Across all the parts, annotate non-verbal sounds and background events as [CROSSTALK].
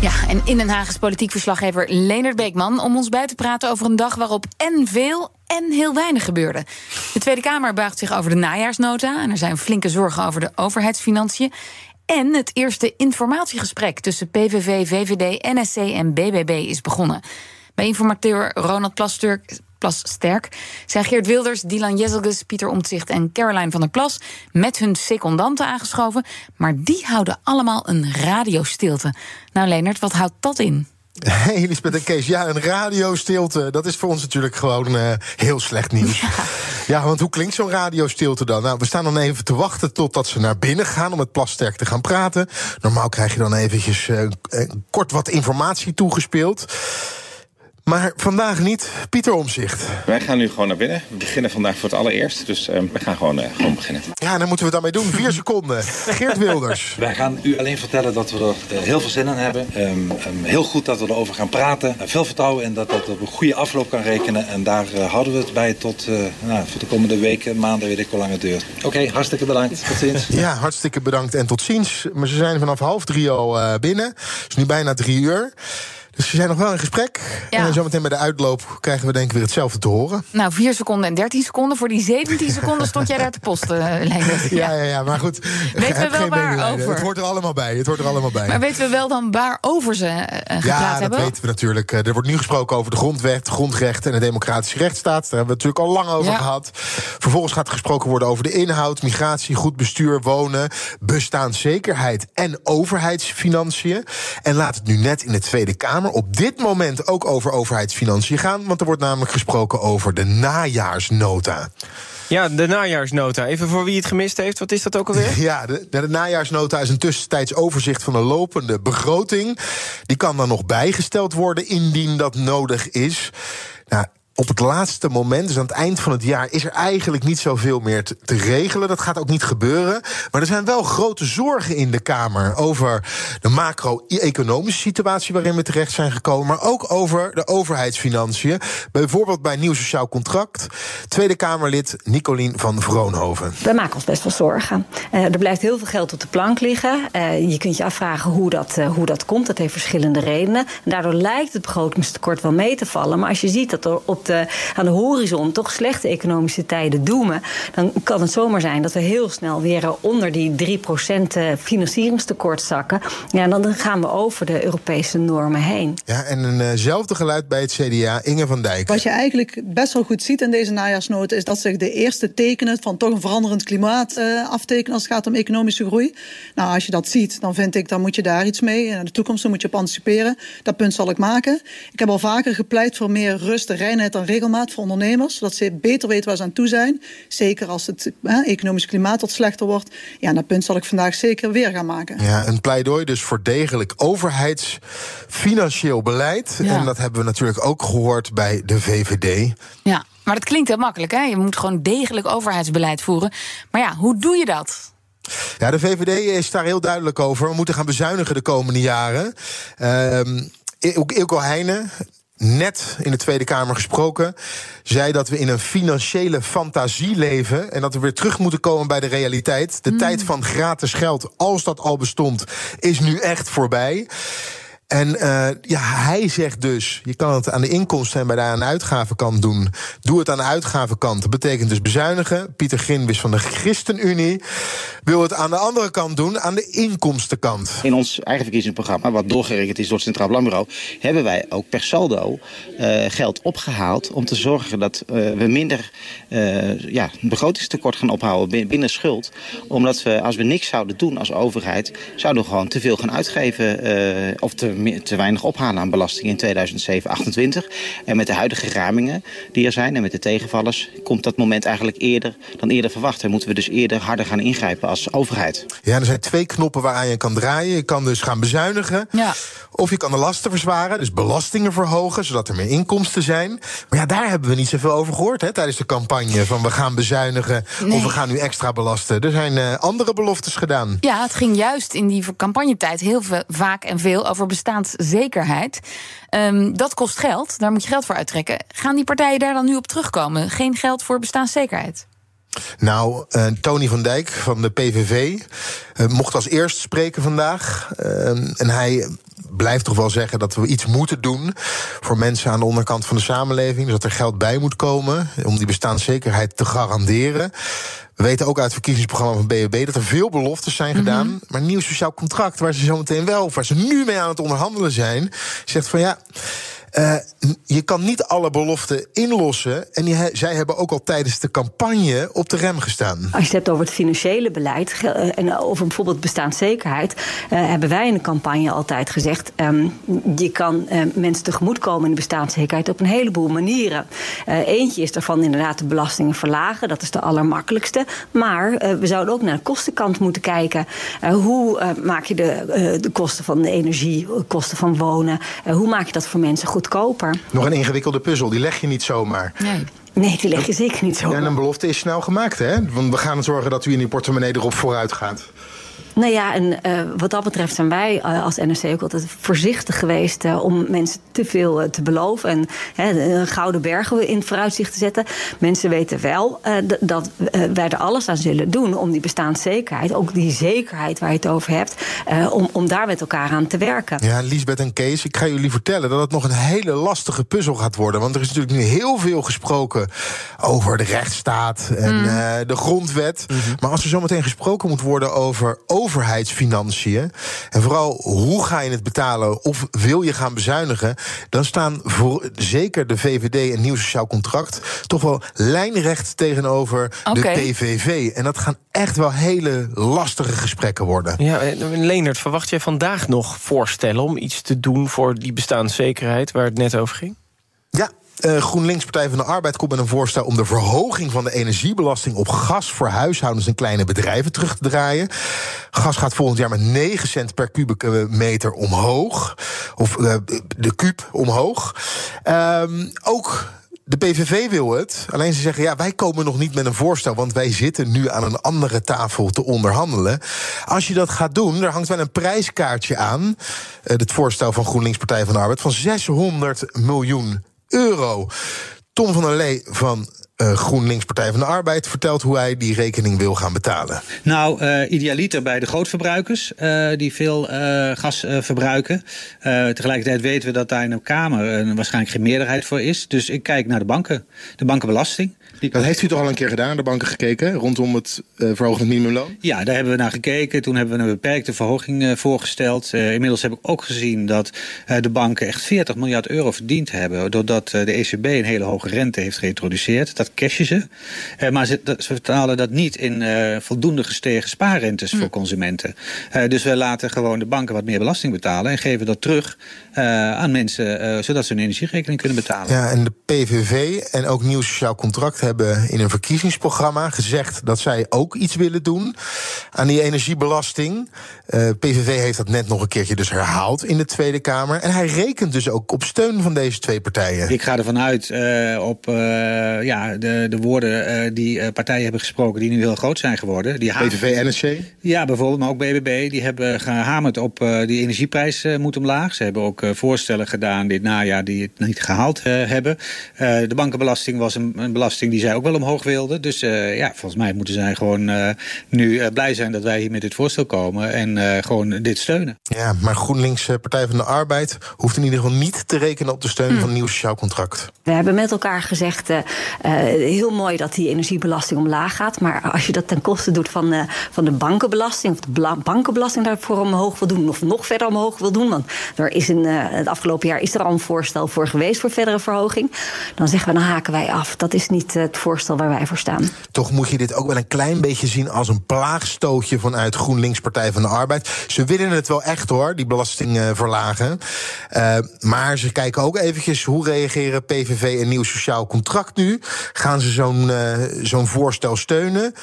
Ja, en in Den Haag is politiek verslaggever Leonard Beekman... om ons bij te praten over een dag waarop en veel en heel weinig gebeurde. De Tweede Kamer buigt zich over de najaarsnota... en er zijn flinke zorgen over de overheidsfinanciën. En het eerste informatiegesprek tussen PVV, VVD, NSC en BBB is begonnen. Bij informateur Ronald Plasterk Plas Sterk zijn Geert Wilders, Dylan Jezelgus, Pieter Omtzigt en Caroline van der Plas met hun secondanten aangeschoven. Maar die houden allemaal een radiostilte. Nou, Leonard, wat houdt dat in? [LAUGHS] Elisabeth en Kees, ja, een radiostilte. Dat is voor ons natuurlijk gewoon uh, heel slecht nieuws. [LAUGHS] Ja. ja. want hoe klinkt zo'n radiostilte dan? Nou, we staan dan even te wachten totdat ze naar binnen gaan om met Plasterk te gaan praten. Normaal krijg je dan eventjes uh, kort wat informatie toegespeeld. Maar vandaag niet. Pieter Omzicht. Wij gaan nu gewoon naar binnen. We beginnen vandaag voor het allereerst. Dus uh, we gaan gewoon, uh, gewoon beginnen. Ja, dan moeten we daarmee doen. Vier seconden. Geert Wilders. [LAUGHS] Wij gaan u alleen vertellen dat we er uh, heel veel zin in hebben. Um, um, heel goed dat we erover gaan praten. veel vertrouwen in dat dat op een goede afloop kan rekenen. En daar houden we het bij tot nou, voor de komende weken, maanden, weet ik hoe lang het duurt. Oké, okay, hartstikke bedankt. Tot ziens. Ja, hartstikke bedankt en tot ziens. Maar ze zijn vanaf half drie al binnen. Het is nu bijna drie uur. Dus we zijn nog wel in gesprek. Ja. En zometeen bij de uitloop krijgen we denk ik weer hetzelfde te horen. Nou, 4 seconden en 13 seconden. Voor die 17 seconden stond jij daar te posten, Leendert. [LAUGHS] Ja. ja, ja, maar goed. Weten we wel waarover? Het hoort er allemaal bij. Het hoort er allemaal bij. Maar weten we wel dan waarover ze uh, gepraat ja, hebben? Ja, dat weten we natuurlijk. Er wordt nu gesproken over de grondwet, grondrechten en de democratische rechtsstaat. Daar hebben we het natuurlijk al lang over ja. gehad. Vervolgens gaat er gesproken worden over de inhoud, migratie, goed bestuur, wonen, bestaanszekerheid en overheidsfinanciën. En laat het nu net in de Tweede Kamer op dit moment ook over overheidsfinanciën gaan. Want er wordt namelijk gesproken over de najaarsnota. Ja, de najaarsnota. Even voor wie het gemist heeft, wat is dat ook alweer? [LAUGHS] Ja, de, de, najaarsnota is een tussentijds overzicht van de lopende begroting. Die kan dan nog bijgesteld worden indien dat nodig is. Nou, op het laatste moment, dus aan het eind van het jaar, is er eigenlijk niet zoveel meer te, regelen. Dat gaat ook niet gebeuren. Maar er zijn wel grote zorgen in de Kamer over de macro-economische situatie waarin we terecht zijn gekomen. Maar ook over de overheidsfinanciën. Bijvoorbeeld bij nieuw sociaal contract. Tweede Kamerlid Nicolien van Vroonhoven. We maken ons best wel zorgen. Uh, er blijft heel veel geld op de plank liggen. Uh, je kunt je afvragen hoe dat, uh, hoe dat komt. Dat heeft verschillende redenen. En daardoor lijkt het begrotingstekort wel mee te vallen. Maar als je ziet dat er op de, aan de horizon toch slechte economische tijden doemen, dan kan het zomaar zijn dat we heel snel weer onder die 3% financieringstekort zakken. Ja, en dan gaan we over de Europese normen heen. Ja, en eenzelfde geluid bij het CDA, Inge van Dijk. Wat je eigenlijk best wel goed ziet in deze najaarsnota is dat zich de eerste tekenen van toch een veranderend klimaat uh, aftekenen als het gaat om economische groei. Nou, als je dat ziet, dan vind ik, dan moet je daar iets mee. In de toekomst moet je op anticiperen. Dat punt zal ik maken. Ik heb al vaker gepleit voor meer rust, reinheid regelmaat voor ondernemers. Zodat ze beter weten waar ze aan toe zijn. Zeker als het hè, economisch klimaat wat slechter wordt. Ja, dat punt zal ik vandaag zeker weer gaan maken. Ja, een pleidooi dus voor degelijk overheidsfinancieel beleid. Ja. En dat hebben we natuurlijk ook gehoord bij de VVD. Ja, maar dat klinkt heel makkelijk, hè? Je moet gewoon degelijk overheidsbeleid voeren. Maar ja, hoe doe je dat? Ja, de VVD is daar heel duidelijk over. We moeten gaan bezuinigen de komende jaren. Uh, Ilko Heijnen, net in de Tweede Kamer gesproken, zei dat we in een financiële fantasie leven en dat we weer terug moeten komen bij de realiteit. De mm. tijd van gratis geld, als dat al bestond, is nu echt voorbij. En uh, ja, hij zegt dus: je kan het aan de inkomsten en bij de aan de uitgavenkant doen. Doe het aan de uitgavenkant. Dat betekent dus bezuinigen. Pieter Grinwis van de ChristenUnie wil het aan de andere kant doen, aan de inkomstenkant. In ons eigen verkiezingsprogramma, wat doorgerekend is door het Centraal Planbureau, hebben wij ook per saldo uh, geld opgehaald om te zorgen dat uh, we minder ja, begrotingstekort gaan ophouden binnen schuld. Omdat we, als we niks zouden doen als overheid, zouden we gewoon te veel gaan uitgeven of te te weinig ophalen aan belasting in 2007, 28. En met de huidige ramingen die er zijn en met de tegenvallers... komt dat moment eigenlijk eerder dan eerder verwacht. En moeten we dus eerder harder gaan ingrijpen als overheid. Ja, er zijn twee knoppen waaraan je kan draaien. Je kan dus gaan bezuinigen. Ja. Of je kan de lasten verzwaren, dus belastingen verhogen, zodat er meer inkomsten zijn. Maar ja, daar hebben we niet zoveel over gehoord hè, tijdens de campagne. Van we gaan bezuinigen Nee. of we gaan nu extra belasten. Er zijn eh, andere beloftes gedaan. Ja, het ging juist in die campagnetijd heel veel, vaak en veel over bestaanszekerheid. Ehm, dat kost geld, daar moet je geld voor uittrekken. Gaan die partijen daar dan nu op terugkomen? Geen geld voor bestaanszekerheid? Nou, eh, Tony van Dijk van de PVV eh, mocht als eerst spreken vandaag. Eh, en hij blijft toch wel zeggen dat we iets moeten doen voor mensen aan de onderkant van de samenleving. Dus dat er geld bij moet komen om die bestaanszekerheid te garanderen. We weten ook uit het verkiezingsprogramma van BBB dat er veel beloftes zijn gedaan. Maar een nieuw sociaal contract, waar ze zometeen wel, of waar ze nu mee aan het onderhandelen zijn, zegt van ja. Eh, je kan niet alle beloften inlossen. En zij hebben ook al tijdens de campagne op de rem gestaan. Als je het hebt over het financiële beleid eh, en over bijvoorbeeld bestaanszekerheid, eh, hebben wij in de campagne altijd gezegd: ehm, je kan eh, mensen tegemoetkomen in de bestaanszekerheid op een heleboel manieren. Eh, eentje is daarvan inderdaad de belastingen verlagen, dat is de allermakkelijkste. Maar eh, we zouden ook naar de kostenkant moeten kijken. Eh, hoe eh, maak je de, eh, de kosten van de energie, kosten van wonen, eh, hoe maak je dat voor mensen goedkoper? Nog een ingewikkelde puzzel, die leg je niet zomaar. Nee. Nee, die leg je zeker niet zo. En een belofte is snel gemaakt, hè? Want we gaan zorgen dat u in die portemonnee erop vooruit gaat. Nou ja, en eh, wat dat betreft zijn wij eh, als NRC ook altijd voorzichtig geweest eh, om mensen te veel te beloven en hè, een gouden bergen in het vooruitzicht te zetten. Mensen weten wel dat wij er alles aan zullen doen om die bestaanszekerheid, ook die zekerheid waar je het over hebt, om, om daar met elkaar aan te werken. Ja, Liesbeth en Kees, ik ga jullie vertellen dat het nog een hele lastige puzzel gaat worden. Want er is natuurlijk nu heel veel gesproken over de rechtsstaat en eh, de grondwet. Maar als er zometeen gesproken moet worden over overheidsfinanciën. en vooral hoe ga je het betalen of wil je gaan bezuinigen. dan staan voor zeker de VVD en Nieuw Sociaal Contract. toch wel lijnrecht tegenover de PVV. En dat gaan echt wel hele lastige gesprekken worden. Ja, eh, Leonard, verwacht jij vandaag nog voorstellen om iets te doen voor die bestaanszekerheid waar het net over ging? Ja. Eh, GroenLinks Partij van de Arbeid komt met een voorstel om de verhoging van de energiebelasting op gas voor huishoudens en kleine bedrijven terug te draaien. Gas gaat volgend jaar met 9 cent per kubieke meter omhoog. Of eh, de kuub omhoog. Ehm, ook de PVV wil het. Alleen ze zeggen, ja, wij komen nog niet met een voorstel... want wij zitten nu aan een andere tafel te onderhandelen. Als je dat gaat doen, er hangt wel een prijskaartje aan... eh, het voorstel van GroenLinks Partij van de Arbeid... van 600 miljoen euro. Tom van der Lee van eh, GroenLinks Partij van de Arbeid... vertelt hoe hij die rekening wil gaan betalen. Nou, eh, idealiter bij de grootverbruikers eh, die veel gas verbruiken. Tegelijkertijd weten we dat daar in de Kamer waarschijnlijk geen meerderheid voor is. Dus ik kijk naar de banken, de bankenbelasting. Dat heeft u toch al een keer gedaan, naar de banken gekeken... rondom het eh, verhogen van het minimumloon? Ja, daar hebben we naar gekeken. Toen hebben we een beperkte verhoging eh, voorgesteld. Eh, inmiddels heb ik ook gezien dat eh, de banken echt 40 miljard euro verdiend hebben. Doordat eh, de ECB een hele hoge rente heeft geïntroduceerd. Dat cashen ze. Eh, maar ze, dat- ze vertalen dat niet in eh, voldoende gestegen spaarrentes voor consumenten. Eh, dus we laten gewoon de banken wat meer belasting betalen. En geven dat terug eh, aan mensen. eh, zodat ze hun energierekening kunnen betalen. Ja, en de PVV en ook Nieuw Sociaal Contract hebben in een verkiezingsprogramma gezegd dat zij ook iets willen doen aan die energiebelasting. Eh, PVV heeft dat net nog een keertje dus herhaald in de Tweede Kamer. En hij rekent dus ook op steun van deze twee partijen. Ik ga ervan uit eh, op eh, ja, de, de woorden eh, die eh, partijen hebben gesproken die nu heel groot zijn geworden. Die PVV, NSC? Ja, bijvoorbeeld, maar ook BBB. Die hebben gehamerd op eh, die energieprijs moet omlaag. Ze hebben ook eh, voorstellen gedaan dit najaar die het niet gehaald eh, hebben. Eh, de bankenbelasting was een, een belasting die zij ook wel omhoog wilden. Dus eh, ja, volgens mij moeten zij gewoon eh, nu eh, blij zijn dat wij hier met dit voorstel komen en eh, gewoon dit steunen. Ja, maar GroenLinks Partij van de Arbeid hoeft in ieder geval niet te rekenen op de steun van Nieuw Sociaal Contract. We hebben met elkaar gezegd, heel mooi dat die energiebelasting omlaag gaat. Maar als je dat ten koste doet van, eh, van de bankenbelasting... of de bankenbelasting daarvoor omhoog wil doen... of nog verder omhoog wil doen... want er is in, eh, het afgelopen jaar is er al een voorstel voor geweest... voor verdere verhoging. Dan zeggen we, dan haken wij af. Dat is niet, het voorstel waar wij voor staan. Toch moet je dit ook wel een klein beetje zien als een plaagstootje vanuit GroenLinks Partij van de Arbeid. Ze willen het wel echt hoor, die belasting uh, verlagen. Uh, maar ze kijken ook eventjes hoe reageren PVV en Nieuw Sociaal Contract nu. Gaan ze zo'n uh, zo'n voorstel steunen?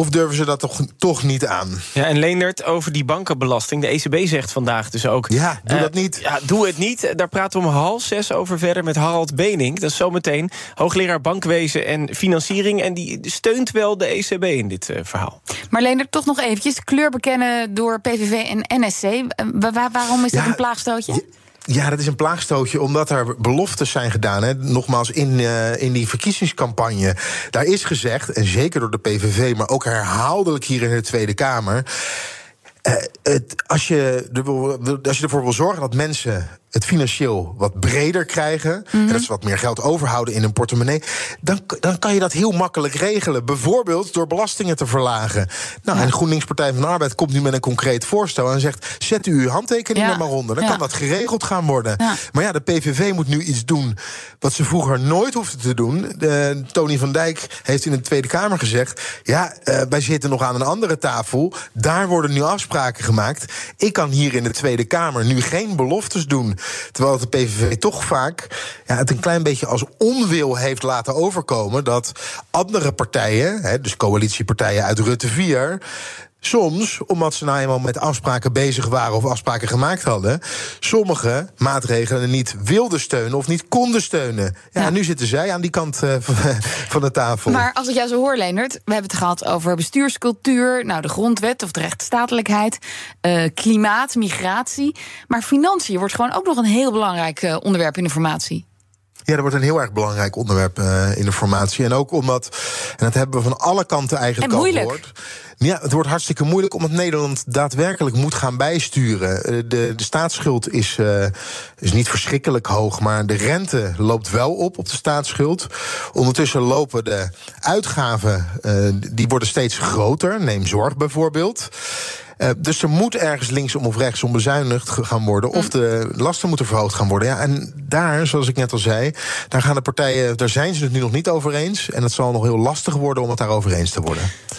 Of durven ze dat toch, toch niet aan? Ja, en Leendert, over die bankenbelasting. De ECB zegt vandaag dus ook... Ja, doe uh, dat niet. Ja, doe het niet. Daar praten we om half zes over verder met Harald Benink. Dat is zometeen hoogleraar bankwezen en financiering. En die steunt wel de ECB in dit uh, verhaal. Maar Leendert, toch nog eventjes. Kleur bekennen door PVV en NSC. Waar, waarom is dat een plaagstootje? Ja, dat is een plaagstootje omdat er beloftes zijn gedaan. Hè. Nogmaals, in, uh, in die verkiezingscampagne. Daar is gezegd, en zeker door de PVV, maar ook herhaaldelijk hier in de Tweede Kamer. Uh, het, als, je, als je ervoor wil zorgen dat mensen het financieel wat breder krijgen. Mm -hmm. En dat ze wat meer geld overhouden in hun portemonnee. Dan, dan kan je dat heel makkelijk regelen. Bijvoorbeeld door belastingen te verlagen. Nou, ja. en GroenLinks Partij van de Arbeid komt nu met een concreet voorstel. En zegt: zet u uw handtekening ja. er maar onder. Dan ja. kan dat geregeld gaan worden. Maar ja, de PVV moet nu iets doen. wat ze vroeger nooit hoefde te doen. De, Tony van Dijk heeft in de Tweede Kamer gezegd: ja, uh, wij zitten nog aan een andere tafel. Daar worden nu afspraken gemaakt. Ik kan hier in de Tweede Kamer nu geen beloftes doen. Terwijl de PVV toch vaak ja, het een klein beetje als onwil heeft laten overkomen dat andere partijen, hè, dus coalitiepartijen uit Rutte 4, Soms, omdat ze nou eenmaal met afspraken bezig waren of afspraken gemaakt hadden, sommige maatregelen niet wilden steunen of niet konden steunen. Ja, ja. nu zitten zij aan die kant [LAUGHS] uh, van de tafel. Maar als ik jou zo hoor, Leonard, we hebben het gehad over bestuurscultuur, nou de grondwet of de rechtsstatelijkheid, uh, klimaat, migratie. Maar financiën wordt gewoon ook nog een heel belangrijk uh, onderwerp in de formatie. Ja, dat wordt een heel erg belangrijk onderwerp uh, in de formatie. En ook omdat, en dat hebben we van alle kanten eigenlijk al gehoord. Ja, het wordt hartstikke moeilijk omdat Nederland daadwerkelijk moet gaan bijsturen. De, de staatsschuld is, uh, is niet verschrikkelijk hoog, maar de rente loopt wel op op de staatsschuld. Ondertussen lopen de uitgaven, uh, die worden steeds groter. Neem zorg bijvoorbeeld. Uh, dus er moet ergens linksom of rechtsom bezuinigd gaan worden. Of de lasten moeten verhoogd gaan worden. Ja, en daar, zoals ik net al zei, daar gaan de partijen, daar zijn ze het nu nog niet over eens. En het zal nog heel lastig worden om het daarover eens te worden.